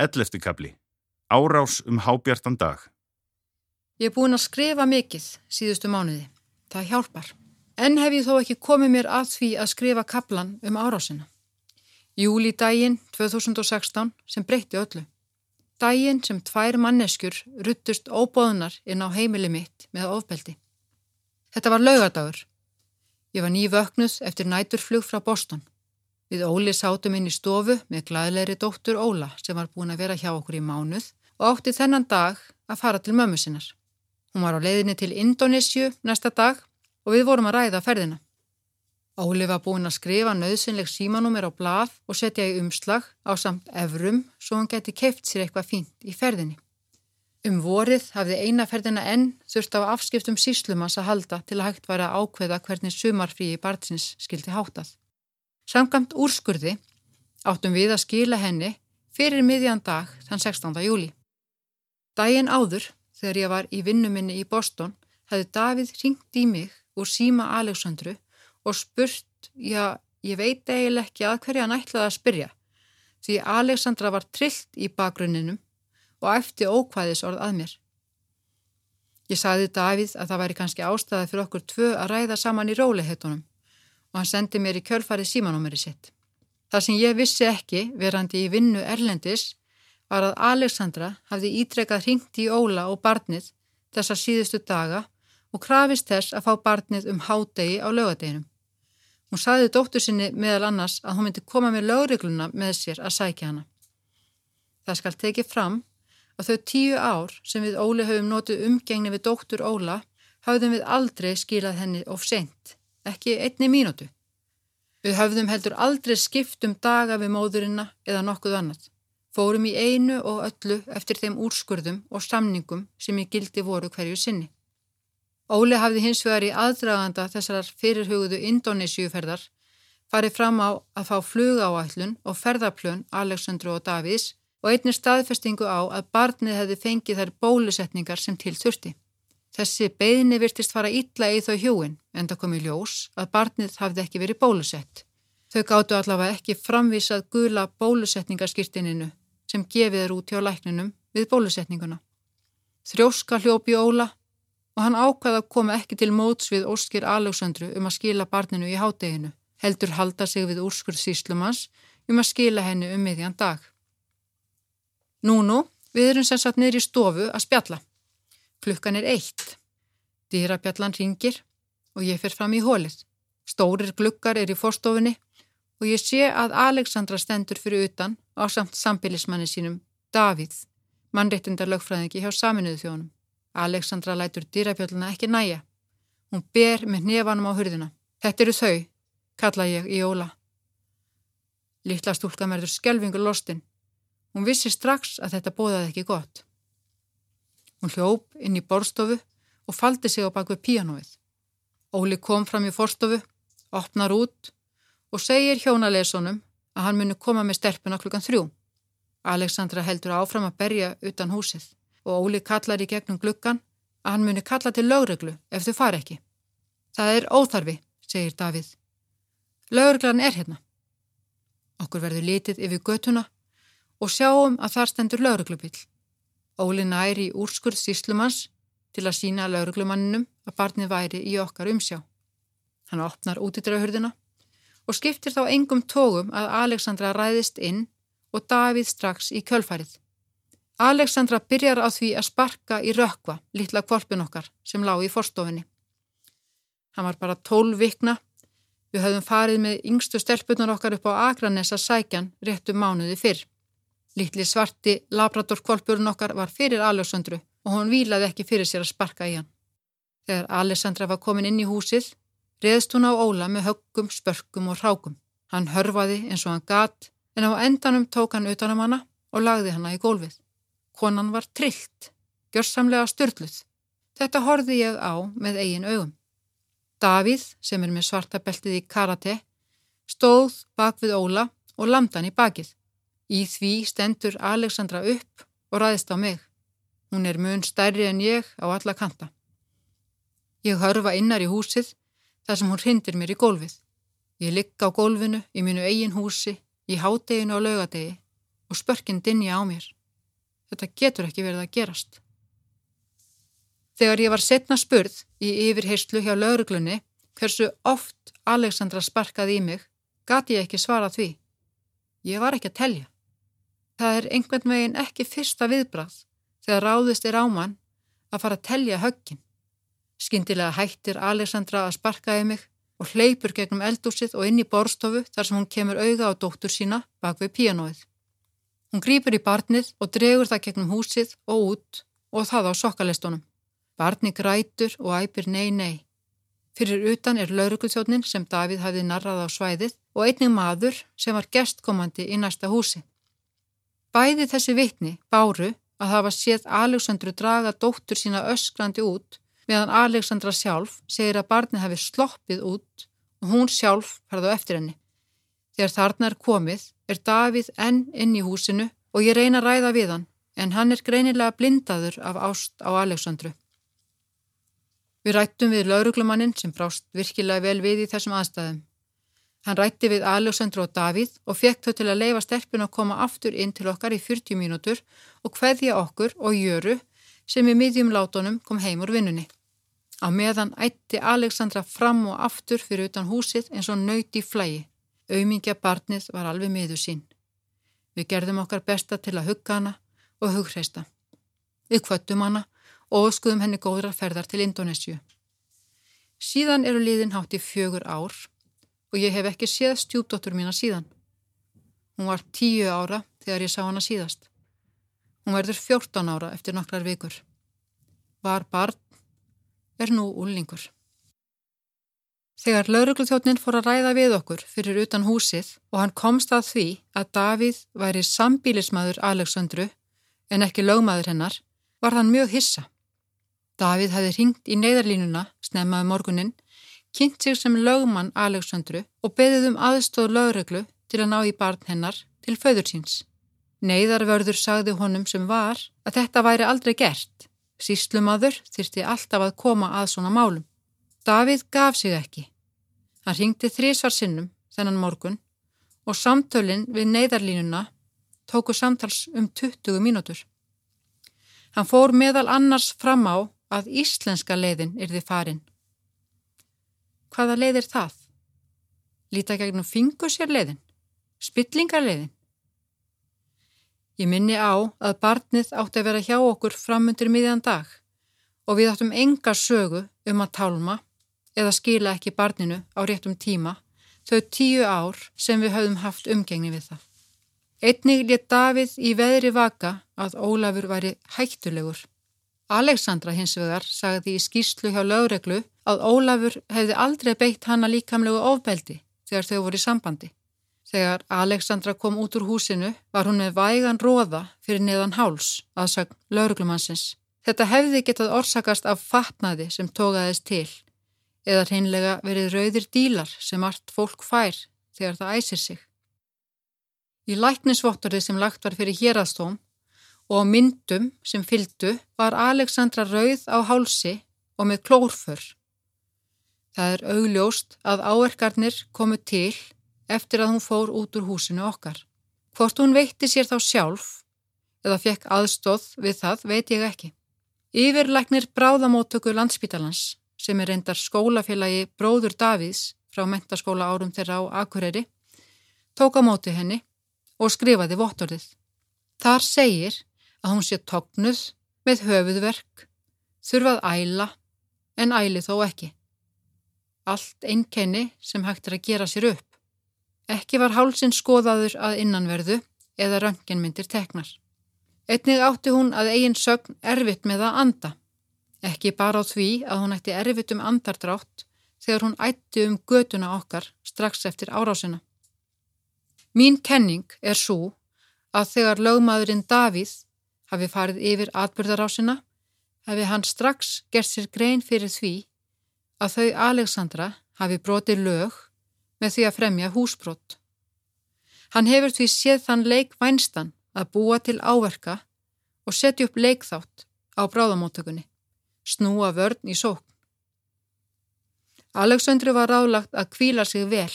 Ellefti kapli. Árás um hábjartan dag. Ég er búin að skrifa mikið síðustu mánuði. Það hjálpar. En hef ég þó ekki komið mér að því að skrifa kaplan um árásina. Júli daginn 2016 sem breytti öllu. Daginn sem tvær manneskjur ruttust óbóðunar inn á heimili mitt með ofbeldi. Þetta var laugadagur. Ég var nývöknuð eftir næturflug frá Boston. Við Óli sátum inn í stofu með glæðleiri dóttur Óla sem var búin að vera hjá okkur í mánuð og átti þennan dag að fara til mömmu sinnar. Hún var á leiðinni til Indonésiu næsta dag og við vorum að ræða ferðina. Óli var búin að skrifa nöðsynleg símanúmer á blað og setja í umslag á samt evrum svo hann geti keift sér eitthvað fínt í ferðinni. Um vorið hafði eina ferðina enn þurft á afskiptum síslumans að halda til að hægt væri að ákveða hvernig sumarfríi barnsins skildi háttað. Samkvæmt úrskurði áttum við að skila henni fyrir miðjan dag þann 16. júli. Dægin áður, þegar ég var í vinnuminni í Boston, hefði Davíð ringt í mig úr síma Aleksandru og spurt, já, ég veit eiginlega ekki að hverja hann ætlaði að spyrja, því Aleksandra var trillt í bakgrunninum og eftir ókvæðis orð að mér. Ég sagði Davíð að það væri kannski ástæði fyrir okkur tvö að ræða saman í rólihetunum og hann sendi mér í kjölfarið símanúmeri sitt. Það sem ég vissi ekki, verandi í vinnu Erlendis, var að Alexandra hafði ítrekkað hringt í Óla og barnið þessa síðustu daga og krafist þess að fá barnið um hádegi á lögadeginum. Hún saði dóttur sinni meðal annars að hún myndi koma með lögregluna með sér að sækja hana. Það skal tekið fram að þau tíu ár sem við Óli höfum notið umgengni við dóttur Óla hafðum við aldrei skilað henni of sent ekki einni mínútu. Við höfðum heldur aldrei skipt um daga við móðurina eða nokkuð annað. Fórum í einu og öllu eftir þeim úrskurðum og samningum sem í gildi voru hverju sinni. Óli hafði hins vegar í aðdraganda þessar fyrirhuguðu Indonésiuferðar farið fram á að fá flugáætlun og ferðarplön Aleksandru og Davís og einnig staðfestingu á að barnið hefði fengið þær bólusetningar sem til þurfti. Þessi beðinni virtist fara ítla í þau hjúin en það kom í ljós að barnið hafði ekki verið bólusett. Þau gáttu allavega ekki framvísað gula bólusetningarskirtininu sem gefið er út hjá lækninum við bólusetninguna. Þrjóska hljópi Óla og hann ákvaða að koma ekki til móts við Óskir Aljósandru um að skila barninu í hádeginu, heldur halda sig við úrskurð síslumans um að skila henni um miðjan dag. Nú nú, við erum sem sagt niður í stofu að spjalla. Klukkan er eitt. Dýrabjallan ringir og ég fer fram í hólið. Stórir glukkar er í forstofunni og ég sé að Aleksandra stendur fyrir utan á samt sambilismanni sínum, Davíð, mannreittindar lögfræðingi hjá saminuðu þjónum. Aleksandra lætur dýrabjallana ekki næja. Hún ber með nefanum á hurðina. Þetta eru þau, kalla ég í óla. Littla stúlka merður skelvingur lostin. Hún vissi strax að þetta bóðaði ekki gott. Hún hljóp inn í borstofu og faldi sig á bakvið píanóið. Óli kom fram í forstofu, opnar út og segir hjónalesunum að hann muni koma með stelpuna klukkan þrjú. Aleksandra heldur áfram að berja utan húsið og Óli kallar í gegnum glukkan að hann muni kalla til lögreglu ef þau far ekki. Það er óþarfi, segir Davíð. Lögreglan er hérna. Okkur verður litið yfir götuna og sjáum að þar stendur lögreglubill. Óli næri í úrskurð síslumans til að sína lauruglumanninum að barnið væri í okkar umsjá. Hann opnar útidrahurðina og skiptir þá engum tógum að Aleksandra ræðist inn og Davíð strax í kjölfærið. Aleksandra byrjar á því að sparka í rökva litla kvolpin okkar sem lág í forstofinni. Hann var bara tól vikna. Við höfðum farið með yngstu stelpunar okkar upp á Akranessa sækjan réttum mánuði fyrr. Littli svarti labradorkvolpurinn okkar var fyrir Alessandru og hún vílaði ekki fyrir sér að sparka í hann. Þegar Alessandra var komin inn í húsið, reðst hún á Óla með höggum, spörkum og rákum. Hann hörfaði eins og hann gat, en á endanum tók hann utanum hana og lagði hana í gólfið. Konan var trillt, gjörsamlega styrluð. Þetta horfi ég á með eigin augum. Davíð, sem er með svarta beltið í karate, stóð bak við Óla og lamdan í bakið. Í því stendur Alexandra upp og ræðist á mig. Hún er mun stærri en ég á alla kanta. Ég hörfa innar í húsið þar sem hún hrindir mér í gólfið. Ég ligg á gólfinu í mínu eigin húsi, í hádeginu og laugadegi og spörkinn dinja á mér. Þetta getur ekki verið að gerast. Þegar ég var setna spurð í yfirheyslu hjá lauruglunni hversu oft Alexandra sparkaði í mig, gati ég ekki svara því. Ég var ekki að telja. Það er einhvern veginn ekki fyrsta viðbrað þegar ráðist er ámann að fara að telja höggin. Skindilega hættir Alexandra að sparkaði mig og hleypur gegnum eldúsið og inn í borstofu þar sem hún kemur auga á dóttur sína bak við píanóið. Hún grýpur í barnið og dregur það gegnum húsið og út og það á sokkalistunum. Barni grætur og æpir nei, nei. Fyrir utan er laurugluþjónin sem Davíð hafið narrað á svæðið og einning maður sem var gestkomandi í næsta húsi. Bæði þessi vitni báru að hafa séð Aleksandru draga dóttur sína öskrandi út meðan Aleksandra sjálf segir að barnið hafi sloppið út og hún sjálf farði á eftir henni. Þegar þarna er komið er Davíð enn inn í húsinu og ég reyna að ræða við hann en hann er greinilega blindaður af ást á Aleksandru. Við rættum við lauruglumannin sem brást virkilega vel við í þessum aðstæðum. Hann rætti við Aleksandru og Davíð og fekk þau til að leifa stelpun að koma aftur inn til okkar í 40 mínútur og hveðja okkur og jöru sem í miðjum látunum kom heim úr vinnunni. Á meðan ætti Alexandra fram og aftur fyrir utan húsið eins og nöyti flægi. Auðmingja barnið var alveg miður sín. Við gerðum okkar besta til að hugga hana og hugreista. Við kvöttum hana og skuðum henni góðrar ferðar til Indonésiu. Síðan eru liðin hátt í fjögur ár og ég hef ekki séð stjúpdóttur mína síðan. Hún var tíu ára þegar ég sá hana síðast. Hún verður fjórtán ára eftir nokkrar vikur. Var barn er nú úlningur. Þegar laurugluþjóttnin fór að ræða við okkur fyrir utan húsið og hann komst að því að Davíð væri sambílismadur Aleksandru en ekki lögmaður hennar, var hann mjög hissa. Davíð hefði ringt í neyðarlínuna, snemmaði um morgunin, kynnt sig sem lögmann Aleksandru og beðið um aðstóð lauruglu til að ná í barn hennar til föður síns. Neyðarvörður sagði honum sem var að þetta væri aldrei gert Síslumadur þyrsti alltaf að koma að svona málum. Davíð gaf sig ekki. Hann ringdi þrísvar sinnum þennan morgun og samtölinn við neyðarlínuna tóku samtals um 20 mínútur. Hann fór meðal annars fram á að íslenska leiðin yrði farin. Hvaða leið er það? Líta gegnum fingur sér leiðin? Spillingar leiðin? Ég minni á að barnið átti að vera hjá okkur framundir miðjan dag og við áttum enga sögu um að tálma eða skila ekki barninu á réttum tíma þau tíu ár sem við höfum haft umgengni við það. Einnig létt Davíð í veðri vaka að Ólafur væri hættulegur. Aleksandra hins vegar sagði í skýslu hjá lögreglu að Ólafur hefði aldrei beitt hana líkamlegu ofbeldi þegar þau voru í sambandi. Þegar Alexandra kom út úr húsinu var hún með vægan róða fyrir neðan háls aðsögn lauruglumannsins. Þetta hefði getað orsakast af fatnaði sem tókaðist til eða hreinlega verið rauðir dílar sem allt fólk fær þegar það æsir sig. Í læknisvottorði sem lagt var fyrir hérastóm og myndum sem fyldu var Alexandra rauð á hálsi og með klórför. Það er augljóst að áerkarnir komu til eftir að hún fór út úr húsinu okkar. Hvort hún veitti sér þá sjálf eða fekk aðstóð við það veit ég ekki. Yfirleiknir bráðamóttöku landsbítalans sem er reyndar skólafélagi Bróður Davíðs frá mentaskóla árum þeirra á Akureyri tók á móti henni og skrifaði vottorðið. Þar segir að hún sé tóknuð með höfuðverk, þurfað æla en æli þó ekki. Allt einnkenni sem hægt er að gera sér upp. Ekki var hálsin skoðaður að innanverðu eða rönginmyndir teknar. Einnig átti hún að eigin sögn erfitt með að anda. Ekki bara á því að hún ætti erfitt um andardrátt þegar hún ætti um götuna okkar strax eftir árásina. Mín kenning er svo að þegar lögmaðurinn Davíð hafi farið yfir atbyrðarásina hafi hann strax gert sér grein fyrir því að þau Alexandra hafi brotið lög með því að fremja húsbrott. Hann hefur því séð þann leik vænstan að búa til áverka og setja upp leikþátt á bráðamóttökunni, snúa vörn í sókn. Aleksandru var ráðlagt að kvíla sig vel,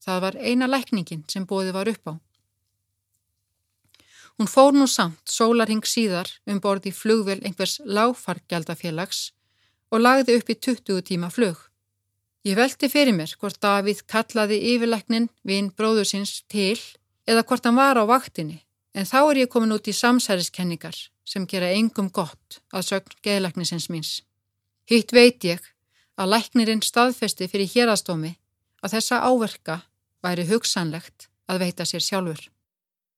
það var eina lækningin sem bóði var upp á. Hún fór nú samt sólarhing síðar um borð í flugvel einhvers lágfargjaldafélags og lagði upp í 20 tíma flug. Ég veldi fyrir mér hvort Davíð kallaði yfirleiknin vinn bróður síns til eða hvort hann var á vaktinni en þá er ég komin út í samsæriskenningar sem gera engum gott að sögn geðleiknisins míns. Hitt veit ég að læknirinn staðfesti fyrir hérastómi að þessa áverka væri hugsanlegt að veita sér sjálfur.